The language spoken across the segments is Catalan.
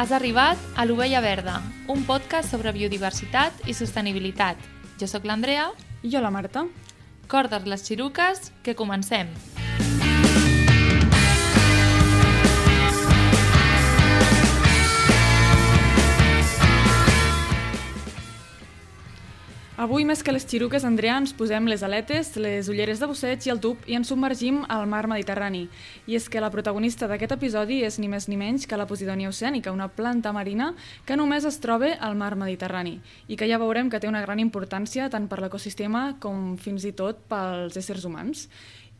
Has arribat a l'Ovella Verda, un podcast sobre biodiversitat i sostenibilitat. Jo sóc l'Andrea. I jo la Marta. Cordes les xiruques, que comencem. Avui, més que les xiruques, Andrea, ens posem les aletes, les ulleres de busseig i el tub i ens submergim al mar Mediterrani. I és que la protagonista d'aquest episodi és ni més ni menys que la Posidònia oceànica, una planta marina que només es troba al mar Mediterrani i que ja veurem que té una gran importància tant per l'ecosistema com fins i tot pels éssers humans.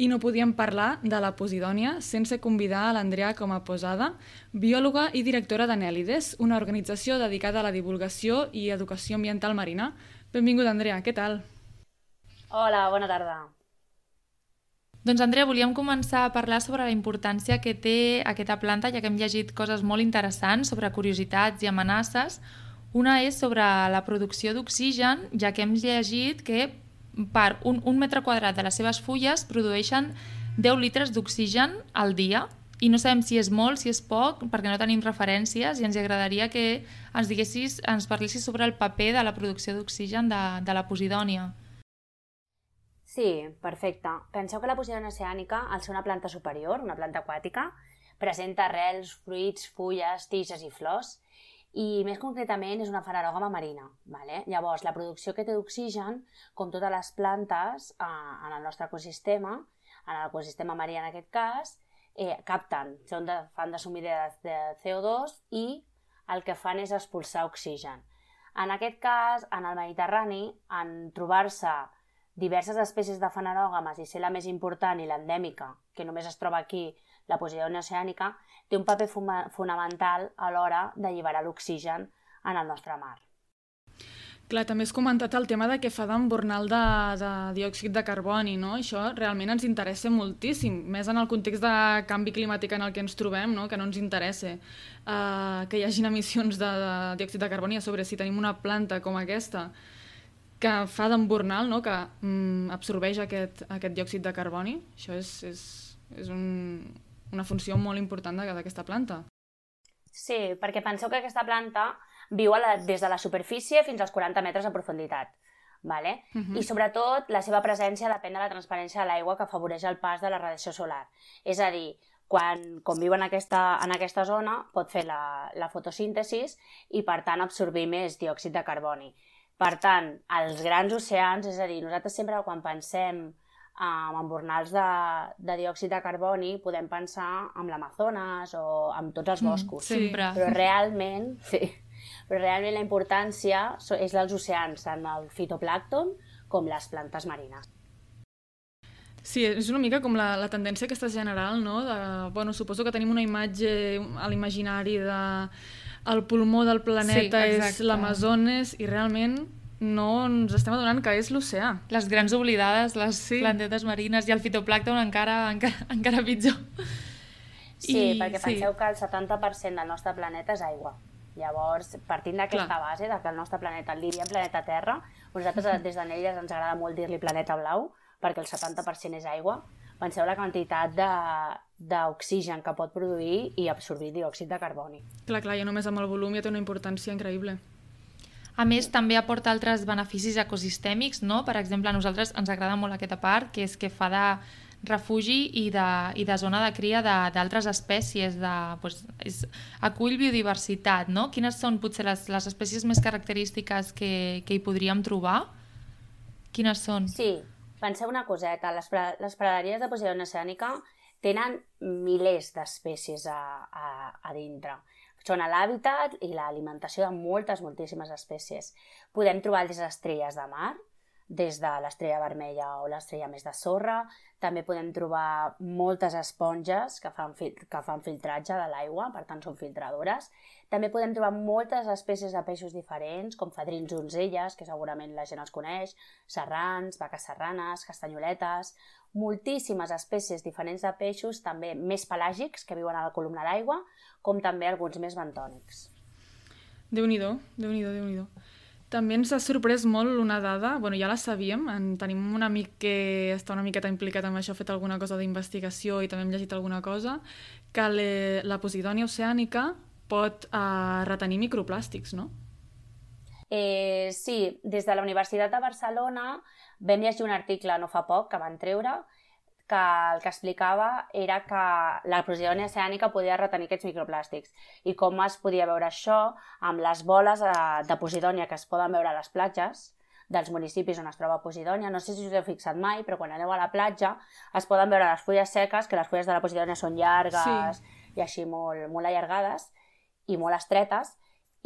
I no podíem parlar de la Posidònia sense convidar a l'Andrea com a posada, biòloga i directora d'Anèlides, una organització dedicada a la divulgació i educació ambiental marina, Benvinguda, Andrea, què tal? Hola, bona tarda. Doncs, Andrea, volíem començar a parlar sobre la importància que té aquesta planta, ja que hem llegit coses molt interessants sobre curiositats i amenaces. Una és sobre la producció d'oxigen, ja que hem llegit que per un, un metre quadrat de les seves fulles produeixen 10 litres d'oxigen al dia, i no sabem si és molt, si és poc, perquè no tenim referències i ens agradaria que ens diguessis, ens parlessis sobre el paper de la producció d'oxigen de, de la posidònia. Sí, perfecte. Penseu que la posidònia oceànica, al ser una planta superior, una planta aquàtica, presenta arrels, fruits, fulles, tiges i flors, i més concretament és una fanerògama marina. Vale? Llavors, la producció que té d'oxigen, com totes les plantes eh, en el nostre ecosistema, en l'ecosistema marí en aquest cas, eh, capten, són de, fan de sumidera de CO2 i el que fan és expulsar oxigen. En aquest cas, en el Mediterrani, en trobar-se diverses espècies de fanerògames i ser la més important i l'endèmica, que només es troba aquí, la Posidònia oceànica, té un paper fonamental a l'hora d'alliberar l'oxigen en el nostre mar. Clar, també has comentat el tema de que fa d'embornal de, de diòxid de carboni, no? Això realment ens interessa moltíssim, més en el context de canvi climàtic en el que ens trobem, no? que no ens interessa uh, que hi hagin emissions de, de diòxid de carboni a sobre si tenim una planta com aquesta que fa d'embornal, no? que mm, absorbeix aquest, aquest diòxid de carboni. Això és, és, és un, una funció molt important d'aquesta planta. Sí, perquè penseu que aquesta planta viu la, des de la superfície fins als 40 metres de profunditat. Vale? Uh mhm. -huh. I sobretot la seva presència depèn de la transparència de l'aigua que afavoreix el pas de la radiació solar. És a dir, quan, quan viu en aquesta, en aquesta zona pot fer la, la fotosíntesis i per tant absorbir més diòxid de carboni. Per tant, els grans oceans, és a dir, nosaltres sempre quan pensem amb embornals de, de diòxid de carboni podem pensar en l'Amazones o amb tots els mm, boscos. Mm, sempre. Però realment, sí, però realment la importància és dels oceans, tant el fitoplàcton com les plantes marines. Sí, és una mica com la, la tendència aquesta general, no? De, bueno, suposo que tenim una imatge a l'imaginari de el pulmó del planeta sí, és l'Amazones i realment no ens estem adonant que és l'oceà. Les grans oblidades, les sí. plantetes marines i el fitoplàcton encara, encara, encara pitjor. Sí, I, perquè penseu sí. que el 70% del nostre planeta és aigua. Llavors, partint d'aquesta base, de que el nostre planeta el diríem planeta Terra, nosaltres des d'Anelles ens agrada molt dir-li planeta blau, perquè el 70% és aigua, penseu la quantitat d'oxigen que pot produir i absorbir diòxid de carboni. Clar, clar, ja només amb el volum ja té una importància increïble. A més, també aporta altres beneficis ecosistèmics, no? Per exemple, a nosaltres ens agrada molt aquesta part, que és que fa de refugi i de, i de zona de cria d'altres espècies, de, pues, és, acull biodiversitat, no? Quines són potser les, les espècies més característiques que, que hi podríem trobar? Quines són? Sí, penseu una coseta, les, les praderies de Posidònia oceànica tenen milers d'espècies a, a, a dintre. Són l'hàbitat i l'alimentació de moltes, moltíssimes espècies. Podem trobar les estrelles de mar, des de l'estrella vermella o l'estrella més de sorra. També podem trobar moltes esponges que fan, que fan filtratge de l'aigua, per tant són filtradores. També podem trobar moltes espècies de peixos diferents, com fadrins donzelles, que segurament la gent els coneix, serrans, vaques serranes, castanyoletes, moltíssimes espècies diferents de peixos, també més pelàgics, que viuen a la columna d'aigua, com també alguns més bentònics. Déu-n'hi-do, déu nhi déu també ens ha sorprès molt una dada, bueno, ja la sabíem, en tenim un amic que està una miqueta implicat en això, ha fet alguna cosa d'investigació i també hem llegit alguna cosa, que le, la Posidònia oceànica pot uh, retenir microplàstics, no? Eh, sí, des de la Universitat de Barcelona vam llegir un article no fa poc que van treure que el que explicava era que la Posidònia oceànica podia retenir aquests microplàstics i com es podia veure això amb les boles eh, de Posidònia que es poden veure a les platges dels municipis on es troba Posidònia. No sé si us heu fixat mai, però quan aneu a la platja es poden veure les fulles seques, que les fulles de la Posidònia són llargues sí. i així molt, molt allargades i molt estretes,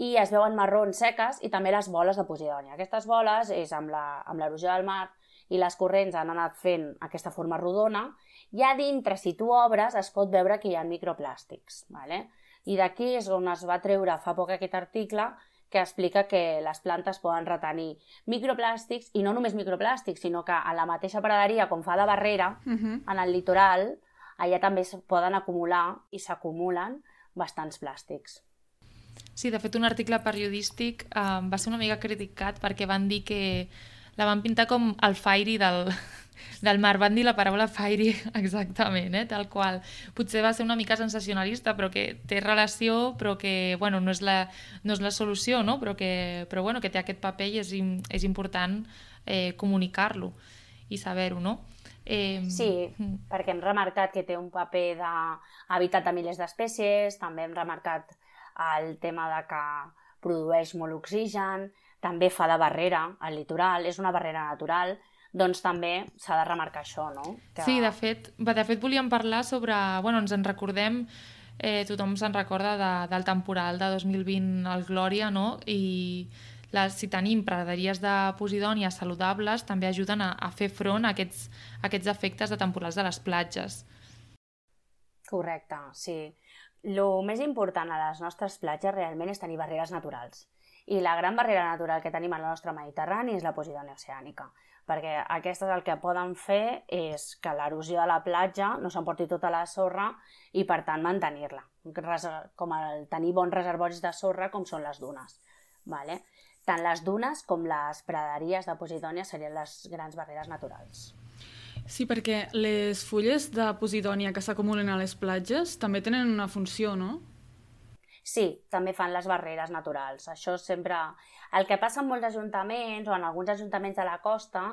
i es veuen marrons seques i també les boles de Posidònia. Aquestes boles és amb l'erosió del mar i les corrents han anat fent aquesta forma rodona i a dintre, si tu obres, es pot veure que hi ha microplàstics. Vale? I d'aquí és on es va treure fa poc aquest article que explica que les plantes poden retenir microplàstics i no només microplàstics, sinó que a la mateixa praderia, com fa de barrera, uh mhm. -huh. en el litoral, allà també es poden acumular i s'acumulen bastants plàstics. Sí, de fet, un article periodístic eh, va ser una mica criticat perquè van dir que la van pintar com el fairy del, del mar. Van dir la paraula fairy exactament, eh? tal qual. Potser va ser una mica sensacionalista, però que té relació, però que bueno, no, és la, no és la solució, no? però, que, però bueno, que té aquest paper i és, és important eh, comunicar-lo i saber-ho, no? Eh... Sí, perquè hem remarcat que té un paper d'habitat de milers d'espècies, també hem remarcat el tema de que produeix molt oxigen, també fa de barrera al litoral, és una barrera natural, doncs també s'ha de remarcar això, no? Que... Sí, de fet, de fet volíem parlar sobre... Bueno, ens en recordem, eh, tothom se'n recorda de, del temporal de 2020 al Glòria, no? I les, si tenim praderies de posidònia saludables, també ajuden a, a fer front a aquests, a aquests efectes de temporals de les platges. Correcte, sí. El més important a les nostres platges realment és tenir barreres naturals. I la gran barrera natural que tenim al nostre Mediterrani és la posidònia oceànica, perquè aquestes el que poden fer és que l'erosió de la platja no s'emporti tota la sorra i, per tant, mantenir-la, com el tenir bons reservoris de sorra com són les dunes. Vale? Tant les dunes com les praderies de posidònia serien les grans barreres naturals. Sí, perquè les fulles de posidònia que s'acumulen a les platges també tenen una funció, no? Sí, també fan les barreres naturals. Això sempre... El que passa en molts ajuntaments o en alguns ajuntaments de la costa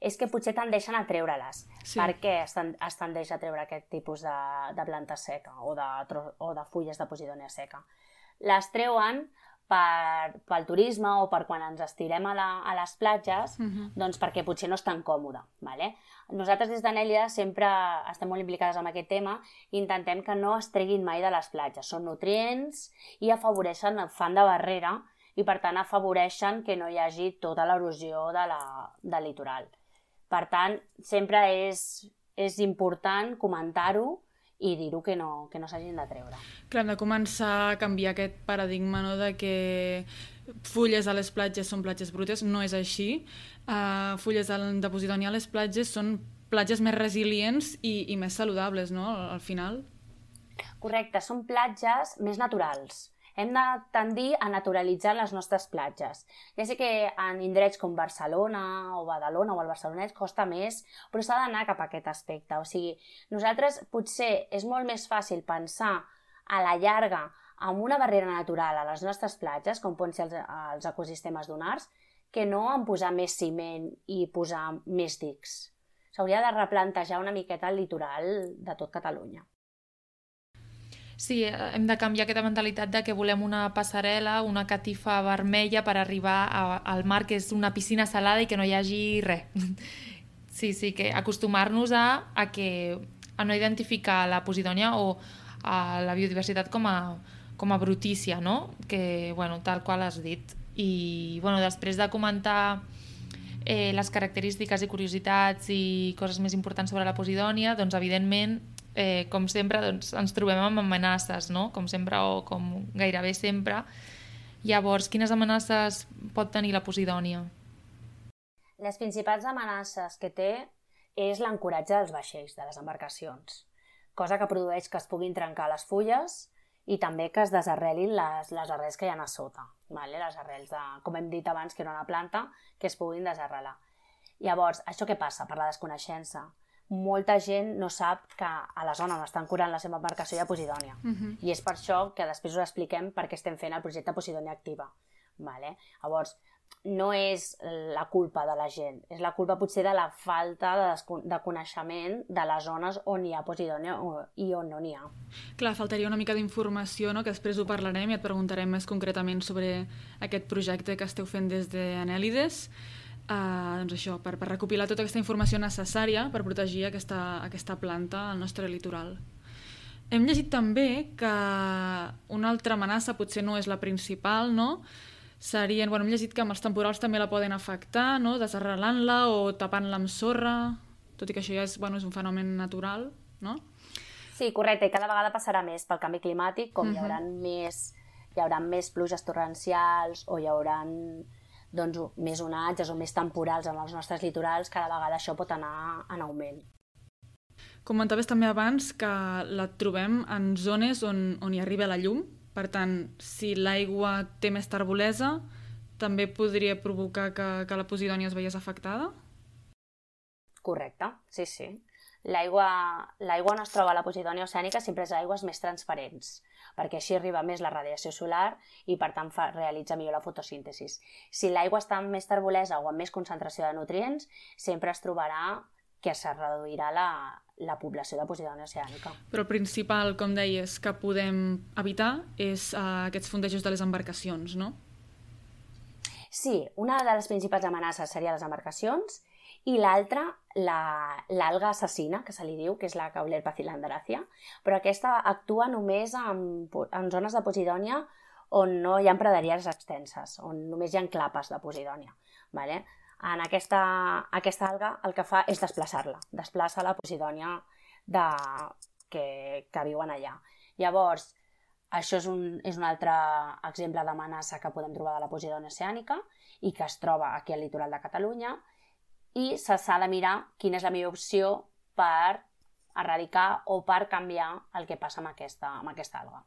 és que potser tendeixen a treure-les. Sí. Per què es, es tendeix a treure aquest tipus de, de planta seca o de, o de fulles de posidònia seca? Les treuen per, pel turisme o per quan ens estirem a, la, a les platges, uh. -huh. doncs perquè potser no és tan còmode. Vale? Nosaltres des d'Anèlia sempre estem molt implicades en aquest tema i intentem que no es treguin mai de les platges. Són nutrients i afavoreixen, fan de barrera i per tant afavoreixen que no hi hagi tota l'erosió de la, del litoral. Per tant, sempre és, és important comentar-ho i dir-ho que no, que no s'hagin de treure. Clar, hem de començar a canviar aquest paradigma no, de que fulles a les platges són platges brutes, no és així. Uh, fulles de Posidònia a les platges són platges més resilients i, i més saludables, no?, al final. Correcte, són platges més naturals hem de tendir a naturalitzar les nostres platges. Ja sé que en indrets com Barcelona o Badalona o el Barcelonès costa més, però s'ha d'anar cap a aquest aspecte. O sigui, nosaltres potser és molt més fàcil pensar a la llarga amb una barrera natural a les nostres platges, com poden ser els, els ecosistemes dunars, que no en posar més ciment i posar més dics. S'hauria de replantejar una miqueta el litoral de tot Catalunya. Sí, hem de canviar aquesta mentalitat de que volem una passarel·la, una catifa vermella per arribar a, al mar, que és una piscina salada i que no hi hagi res. Sí, sí, que acostumar-nos a, a, que, a no identificar la posidònia o a la biodiversitat com a, com a brutícia, no? Que, bueno, tal qual has dit. I, bueno, després de comentar eh, les característiques i curiositats i coses més importants sobre la posidònia, doncs, evidentment, eh, com sempre, doncs, ens trobem amb amenaces, no? com sempre o com gairebé sempre. Llavors, quines amenaces pot tenir la posidònia? Les principals amenaces que té és l'ancoratge dels vaixells, de les embarcacions, cosa que produeix que es puguin trencar les fulles i també que es desarrelin les, les arrels que hi ha a sota, vale? les arrels, de, com hem dit abans, que era una planta, que es puguin desarrelar. Llavors, això què passa per la desconeixença? molta gent no sap que a la zona on estan curant la seva embarcació hi ha Posidònia. Uh -huh. I és per això que després us expliquem per què estem fent el projecte Posidònia Activa. Vale? Llavors, no és la culpa de la gent, és la culpa potser de la falta de, de coneixement de les zones on hi ha Posidònia i on no n'hi ha. Clar, faltaria una mica d'informació, no? que després ho parlarem i et preguntarem més concretament sobre aquest projecte que esteu fent des d'Anèlides. De Uh, doncs això, per, per recopilar tota aquesta informació necessària per protegir aquesta, aquesta planta al nostre litoral. Hem llegit també que una altra amenaça, potser no és la principal, no? Serien, bueno, hem llegit que amb els temporals també la poden afectar, no? desarrelant-la o tapant-la amb sorra, tot i que això ja és, bueno, és un fenomen natural, no? Sí, correcte, i cada vegada passarà més pel canvi climàtic, com uh -huh. hi haurà més hi haurà més pluges torrencials o hi haurà doncs, més onatges o més temporals en els nostres litorals, cada vegada això pot anar en augment. Comentaves també abans que la trobem en zones on, on hi arriba la llum, per tant, si l'aigua té més tarbolesa, també podria provocar que, que la posidònia es veiés afectada? Correcte, sí, sí. L'aigua on es troba la posidònia oceànica sempre és aigües més transparents, perquè així arriba més la radiació solar i per tant fa, realitza millor la fotosíntesi. Si l'aigua està amb més tarbolesa o amb més concentració de nutrients, sempre es trobarà que se reduirà la, la població de posidònia oceànica. Però el principal, com deies, que podem evitar és uh, aquests fondejos de les embarcacions, no? Sí, una de les principals amenaces seria les embarcacions i l'altra, l'alga la, assassina, que se li diu, que és la Caulerpa cilandracia, però aquesta actua només en, en zones de Posidònia on no hi ha praderies extenses, on només hi ha clapes de Posidònia. Vale? En aquesta, aquesta alga el que fa és desplaçar-la, desplaça la Posidònia de, que, que viuen allà. Llavors, això és un, és un altre exemple d'amenaça que podem trobar de la Posidònia oceànica i que es troba aquí al litoral de Catalunya i s'ha de mirar quina és la millor opció per erradicar o per canviar el que passa amb aquesta, amb aquesta alga.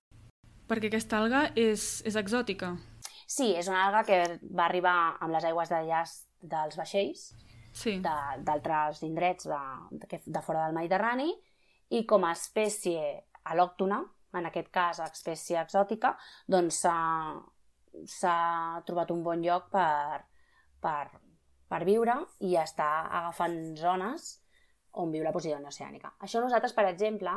Perquè aquesta alga és, és exòtica. Sí, és una alga que va arribar amb les aigües de llast dels vaixells sí. d'altres indrets de, de, de fora del Mediterrani i com a espècie al·lòctona, en aquest cas espècie exòtica, doncs s'ha trobat un bon lloc per, per per viure i està agafant zones on viu la Posidònia oceànica. Això nosaltres, per exemple,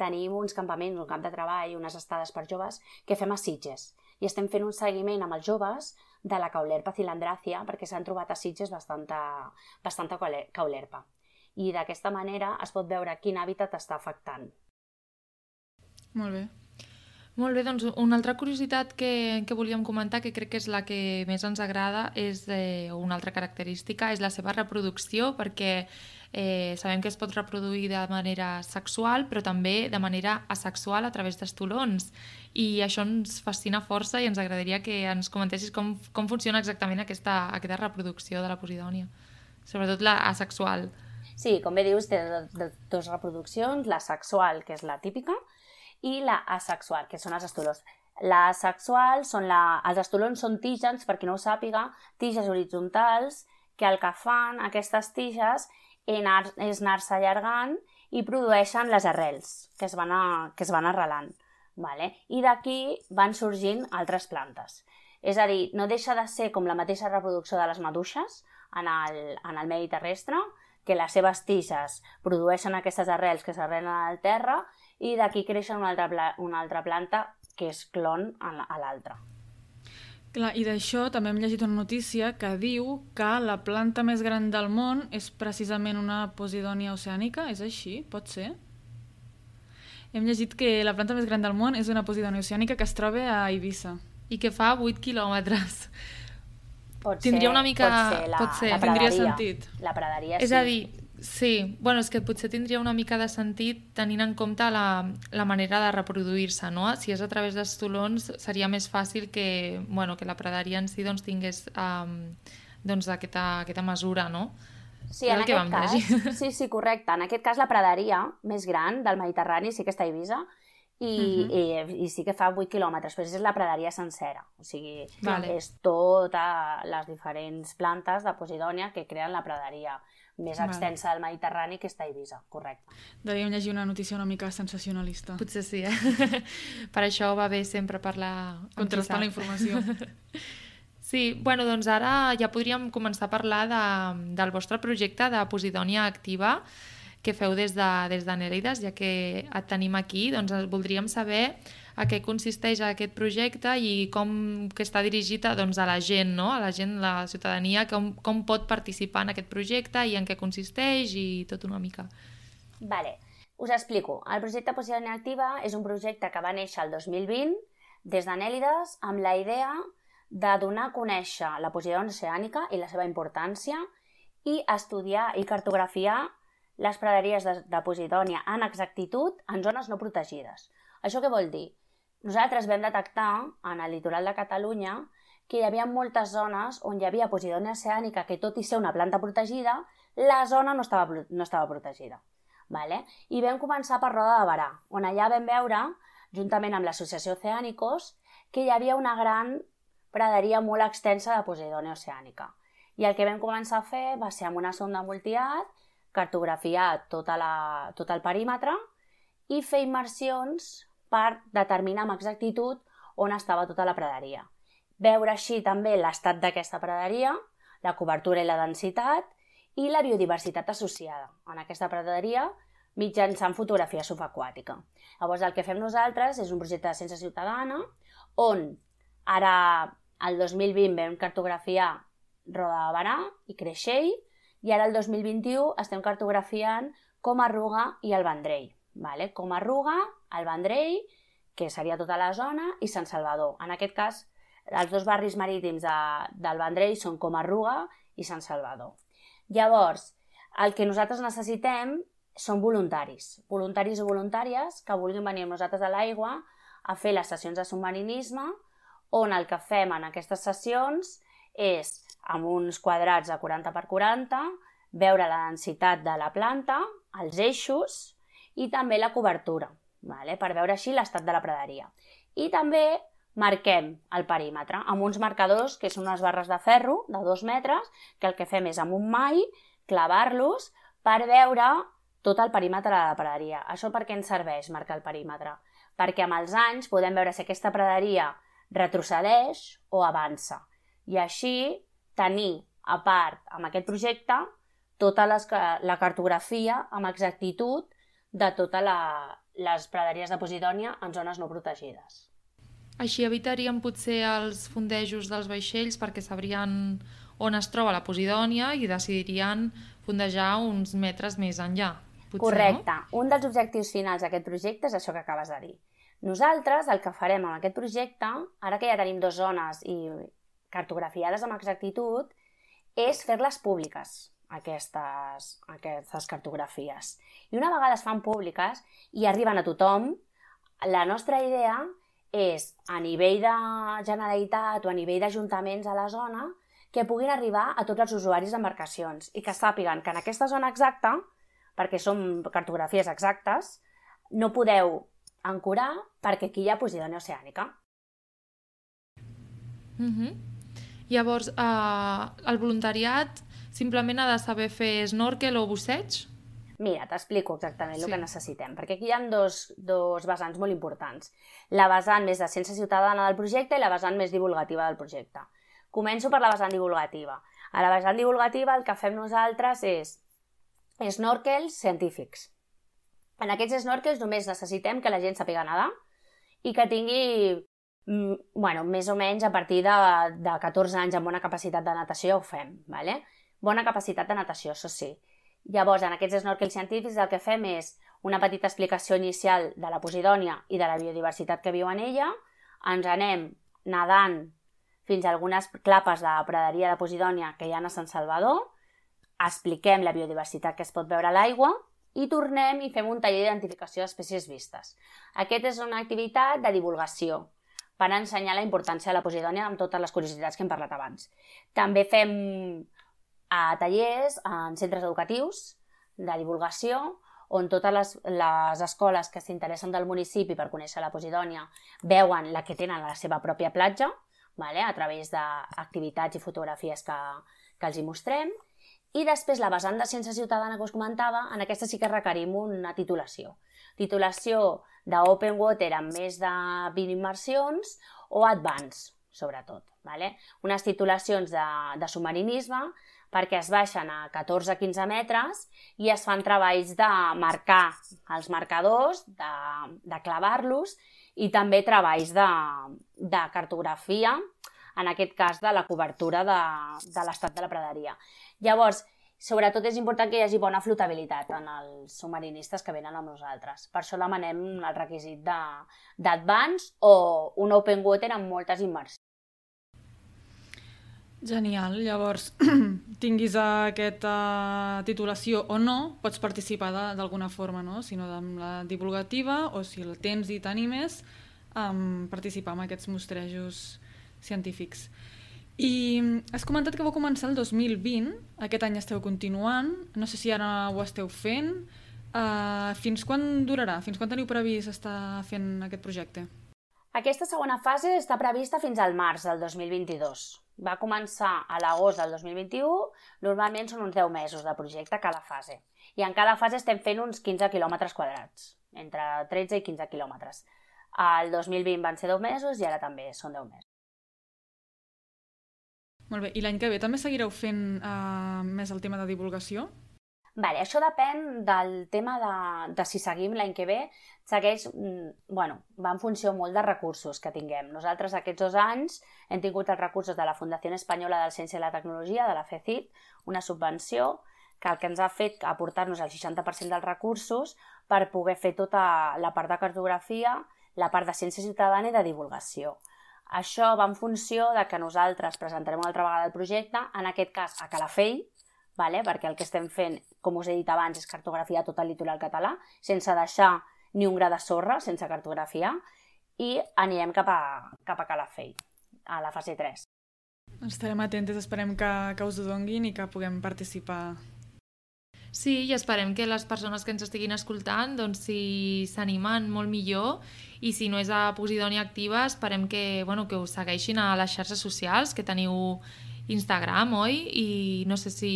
tenim uns campaments, un camp de treball, unes estades per joves que fem a Sitges i estem fent un seguiment amb els joves de la caulerpa cilandracia perquè s'han trobat a Sitges bastanta, bastanta caulerpa. I d'aquesta manera es pot veure quin hàbitat està afectant. Molt bé. Molt bé, doncs una altra curiositat que, que volíem comentar, que crec que és la que més ens agrada, és eh, una altra característica, és la seva reproducció, perquè eh, sabem que es pot reproduir de manera sexual, però també de manera asexual a través d'estolons. I això ens fascina força i ens agradaria que ens comentessis com, com funciona exactament aquesta, aquesta reproducció de la posidònia, sobretot la asexual. Sí, com bé dius, té dues reproduccions, la sexual, que és la típica, la asexual, que són els estolons. La sexual són la... Els estolons són tiges, per qui no ho sàpiga, tiges horitzontals, que el que fan aquestes tiges és anar-se allargant i produeixen les arrels, que es van, a, que es van arrelant. Vale? I d'aquí van sorgint altres plantes. És a dir, no deixa de ser com la mateixa reproducció de les maduixes en el, en el medi terrestre, que les seves tiges produeixen aquestes arrels que s'arrelen al terra i d'aquí creixen una altra, una altra planta que és clon a l'altra. Clar, i d'això també hem llegit una notícia que diu que la planta més gran del món és precisament una posidònia oceànica, és així? Pot ser? Hem llegit que la planta més gran del món és una posidònia oceànica que es troba a Eivissa. I que fa 8 quilòmetres. Pot tindria ser, una mica... pot ser la, pot ser. la tindria sentit. La praderia, És sí. a dir, Sí, bueno, és que potser tindria una mica de sentit tenint en compte la, la manera de reproduir-se, no? Si és a través d'estolons seria més fàcil que, bueno, que la praderia en si doncs, tingués um, doncs, aquesta, aquesta mesura, no? Sí, en aquest cas, llegir. sí, sí, correcte. En aquest cas la praderia més gran del Mediterrani sí que està a Eivissa i, uh -huh. i, i sí que fa 8 quilòmetres, però és la praderia sencera, o sigui, vale. és totes les diferents plantes de Posidònia que creen la praderia més extensa del Mediterrani que està a Eivissa, correcte. Devíem llegir una notícia una mica sensacionalista. Potser sí, eh? per això va bé sempre parlar... Contrastar la informació. Sí, bueno, doncs ara ja podríem començar a parlar de, del vostre projecte de Posidònia Activa que feu des de, des de Nèrides, ja que et tenim aquí, doncs voldríem saber a què consisteix aquest projecte i com que està dirigit a, doncs, a la gent, no? a la gent, la ciutadania, com, com pot participar en aquest projecte i en què consisteix i tot una mica. Vale, us explico. El projecte Posició Activa és un projecte que va néixer el 2020 des d'Anèlides amb la idea de donar a conèixer la posició oceànica i la seva importància i estudiar i cartografiar les praderies de, de Posidònia en exactitud en zones no protegides. Això què vol dir? Nosaltres vam detectar en el litoral de Catalunya que hi havia moltes zones on hi havia Posidònia oceànica que, tot i ser una planta protegida, la zona no estava, no estava protegida. Vale? I vam començar per Roda de Barà, on allà vam veure, juntament amb l'associació Oceànicos, que hi havia una gran praderia molt extensa de Posidònia oceànica. I el que vam començar a fer va ser amb una sonda multiat, cartografiar tota la, tot el perímetre i fer immersions per determinar amb exactitud on estava tota la praderia. Veure així també l'estat d'aquesta praderia, la cobertura i la densitat i la biodiversitat associada en aquesta praderia mitjançant fotografia subaquàtica. Llavors, el que fem nosaltres és un projecte de ciència ciutadana on ara, el 2020, vam cartografiar Roda de Barà i Creixell i ara el 2021 estem cartografiant com Arruga i el Vendrell. Vale? Com Arruga, el Vendrell, que seria tota la zona, i Sant Salvador. En aquest cas, els dos barris marítims de, del Vendrell són com Arruga i Sant Salvador. Llavors, el que nosaltres necessitem són voluntaris, voluntaris o voluntàries que vulguin venir amb nosaltres a l'aigua a fer les sessions de submarinisme, on el que fem en aquestes sessions és, amb uns quadrats de 40 per 40, veure la densitat de la planta, els eixos, i també la cobertura, vale? per veure així l'estat de la praderia. I també marquem el perímetre amb uns marcadors que són unes barres de ferro de dos metres que el que fem és amb un mai clavar-los per veure tot el perímetre de la praderia. Això per què ens serveix marcar el perímetre? Perquè amb els anys podem veure si aquesta praderia retrocedeix o avança. I així tenir, a part, amb aquest projecte, tota les, la cartografia amb exactitud de totes la, les praderies de Posidònia en zones no protegides. Així evitaríem potser els fondejos dels vaixells perquè sabrien on es troba la Posidònia i decidirien fondejar uns metres més enllà. Potser, Correcte. No? Un dels objectius finals d'aquest projecte és això que acabes de dir. Nosaltres el que farem amb aquest projecte, ara que ja tenim dues zones i cartografiades amb exactitud, és fer-les públiques aquestes, aquestes cartografies. I una vegada es fan públiques i arriben a tothom, la nostra idea és, a nivell de Generalitat o a nivell d'ajuntaments a la zona, que puguin arribar a tots els usuaris d'embarcacions i que sàpiguen que en aquesta zona exacta, perquè són cartografies exactes, no podeu ancorar perquè aquí hi ha Posidònia oceànica. Mm -hmm. Llavors, eh, el voluntariat Simplement ha de saber fer snorkel o busseig? Mira, t'explico exactament sí. el que necessitem, perquè aquí hi ha dos, dos vessants molt importants. La vessant més de ciència ciutadana del projecte i la vessant més divulgativa del projecte. Començo per la vessant divulgativa. A la vessant divulgativa el que fem nosaltres és snorkels científics. En aquests snorkels només necessitem que la gent sàpiga nedar i que tingui mm, bueno, més o menys a partir de, de 14 anys amb bona capacitat de natació ho fem, ¿vale? Bona capacitat de natació, això sí. Llavors, en aquests snorkels científics el que fem és una petita explicació inicial de la posidònia i de la biodiversitat que viu en ella, ens anem nedant fins a algunes clapes de praderia de posidònia que hi ha a Sant Salvador, expliquem la biodiversitat que es pot veure a l'aigua i tornem i fem un taller d'identificació d'espècies vistes. Aquesta és una activitat de divulgació per ensenyar la importància de la posidònia amb totes les curiositats que hem parlat abans. També fem a tallers en centres educatius de divulgació on totes les, les escoles que s'interessen del municipi per conèixer la Posidònia veuen la que tenen a la seva pròpia platja, vale? a través d'activitats i fotografies que, que els hi mostrem. I després la vessant de ciència ciutadana que us comentava, en aquesta sí que requerim una titulació. Titulació d'Open Water amb més de 20 immersions o Advanced, sobretot. Vale? Unes titulacions de, de submarinisme perquè es baixen a 14-15 metres i es fan treballs de marcar els marcadors, de, de clavar-los i també treballs de, de cartografia, en aquest cas de la cobertura de, de l'estat de la praderia. Llavors, sobretot és important que hi hagi bona flotabilitat en els submarinistes que venen amb nosaltres. Per això demanem el requisit d'advance o un open water amb moltes immersions. Genial. Llavors, tinguis aquesta titulació o no, pots participar d'alguna forma, no? Si no amb la divulgativa o si la tens i t'animes, um, participar en aquests mostrejos científics. I has comentat que vau començar el 2020, aquest any esteu continuant, no sé si ara ho esteu fent. Uh, fins quan durarà? Fins quan teniu previst estar fent aquest projecte? Aquesta segona fase està prevista fins al març del 2022. Va començar a l'agost del 2021, normalment són uns 10 mesos de projecte cada fase. I en cada fase estem fent uns 15 quilòmetres quadrats, entre 13 i 15 quilòmetres. El 2020 van ser 10 mesos i ara també són 10 mesos. Molt bé, i l'any que ve també seguireu fent uh, més el tema de divulgació? Vale, això depèn del tema de, de si seguim l'any que ve. Segueix, mm, bueno, va en funció molt de recursos que tinguem. Nosaltres aquests dos anys hem tingut els recursos de la Fundació Espanyola de la Ciència i la Tecnologia, de la FECIT, una subvenció que el que ens ha fet aportar-nos el 60% dels recursos per poder fer tota la part de cartografia, la part de ciència ciutadana i de divulgació. Això va en funció de que nosaltres presentarem una altra vegada el projecte, en aquest cas a Calafell, vale? perquè el que estem fent, com us he dit abans, és cartografiar tot el litoral català, sense deixar ni un gra de sorra, sense cartografiar, i anirem cap a, cap a Calafell, a la fase 3. Estarem atentes, esperem que, que us ho donguin i que puguem participar Sí, i esperem que les persones que ens estiguin escoltant doncs, si s'animen molt millor i si no és a Posidònia Activa esperem que, bueno, que us segueixin a les xarxes socials, que teniu Instagram, oi? I no sé si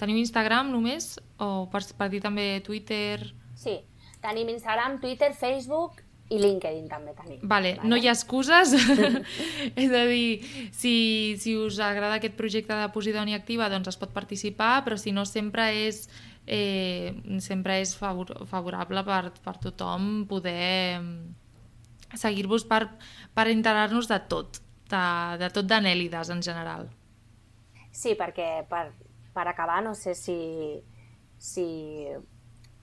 teniu Instagram només o per, per dir també Twitter... Sí, tenim Instagram, Twitter, Facebook i LinkedIn també tenim. Vale, vale? no hi ha excuses. és a dir, si, si us agrada aquest projecte de Posidònia Activa, doncs es pot participar, però si no sempre és eh, sempre és favor, favorable per, per tothom poder mm, seguir-vos per, per enterar-nos de tot, de, de tot d'anèlides en general. Sí, perquè per, per acabar, no sé si, si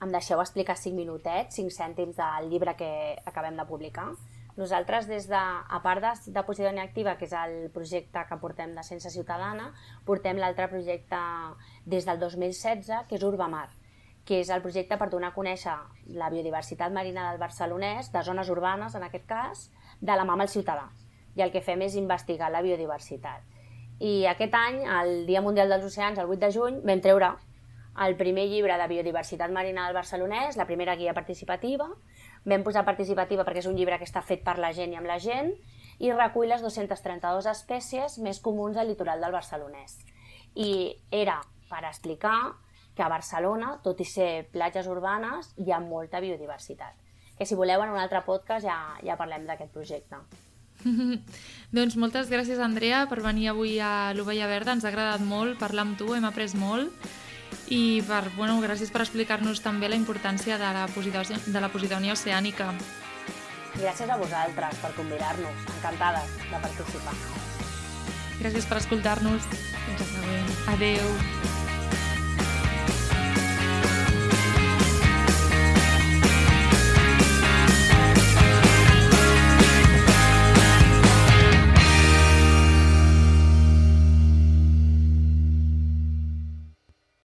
em deixeu explicar 5 minutets, 5 cèntims del llibre que acabem de publicar. Nosaltres, des de, a part de, de Posidònia Activa, que és el projecte que portem de Ciència Ciutadana, portem l'altre projecte des del 2016, que és Urbamar, que és el projecte per donar a conèixer la biodiversitat marina del barcelonès, de zones urbanes, en aquest cas, de la mà amb el ciutadà. I el que fem és investigar la biodiversitat. I aquest any, el Dia Mundial dels Oceans, el 8 de juny, vam treure el primer llibre de biodiversitat marina del barcelonès, la primera guia participativa. Vam posar participativa perquè és un llibre que està fet per la gent i amb la gent i recull les 232 espècies més comuns al litoral del barcelonès. I era per explicar que a Barcelona, tot i ser platges urbanes, hi ha molta biodiversitat. Que si voleu en un altre podcast ja, ja parlem d'aquest projecte. doncs moltes gràcies, Andrea, per venir avui a l'Ovella Verda. Ens ha agradat molt parlar amb tu, hem après molt i per, bueno, gràcies per explicar-nos també la importància de la, Posidònia, de la Posidònia oceànica. Gràcies a vosaltres per convidar-nos. Encantades de participar. Gràcies per escoltar-nos. Fins la Adeu.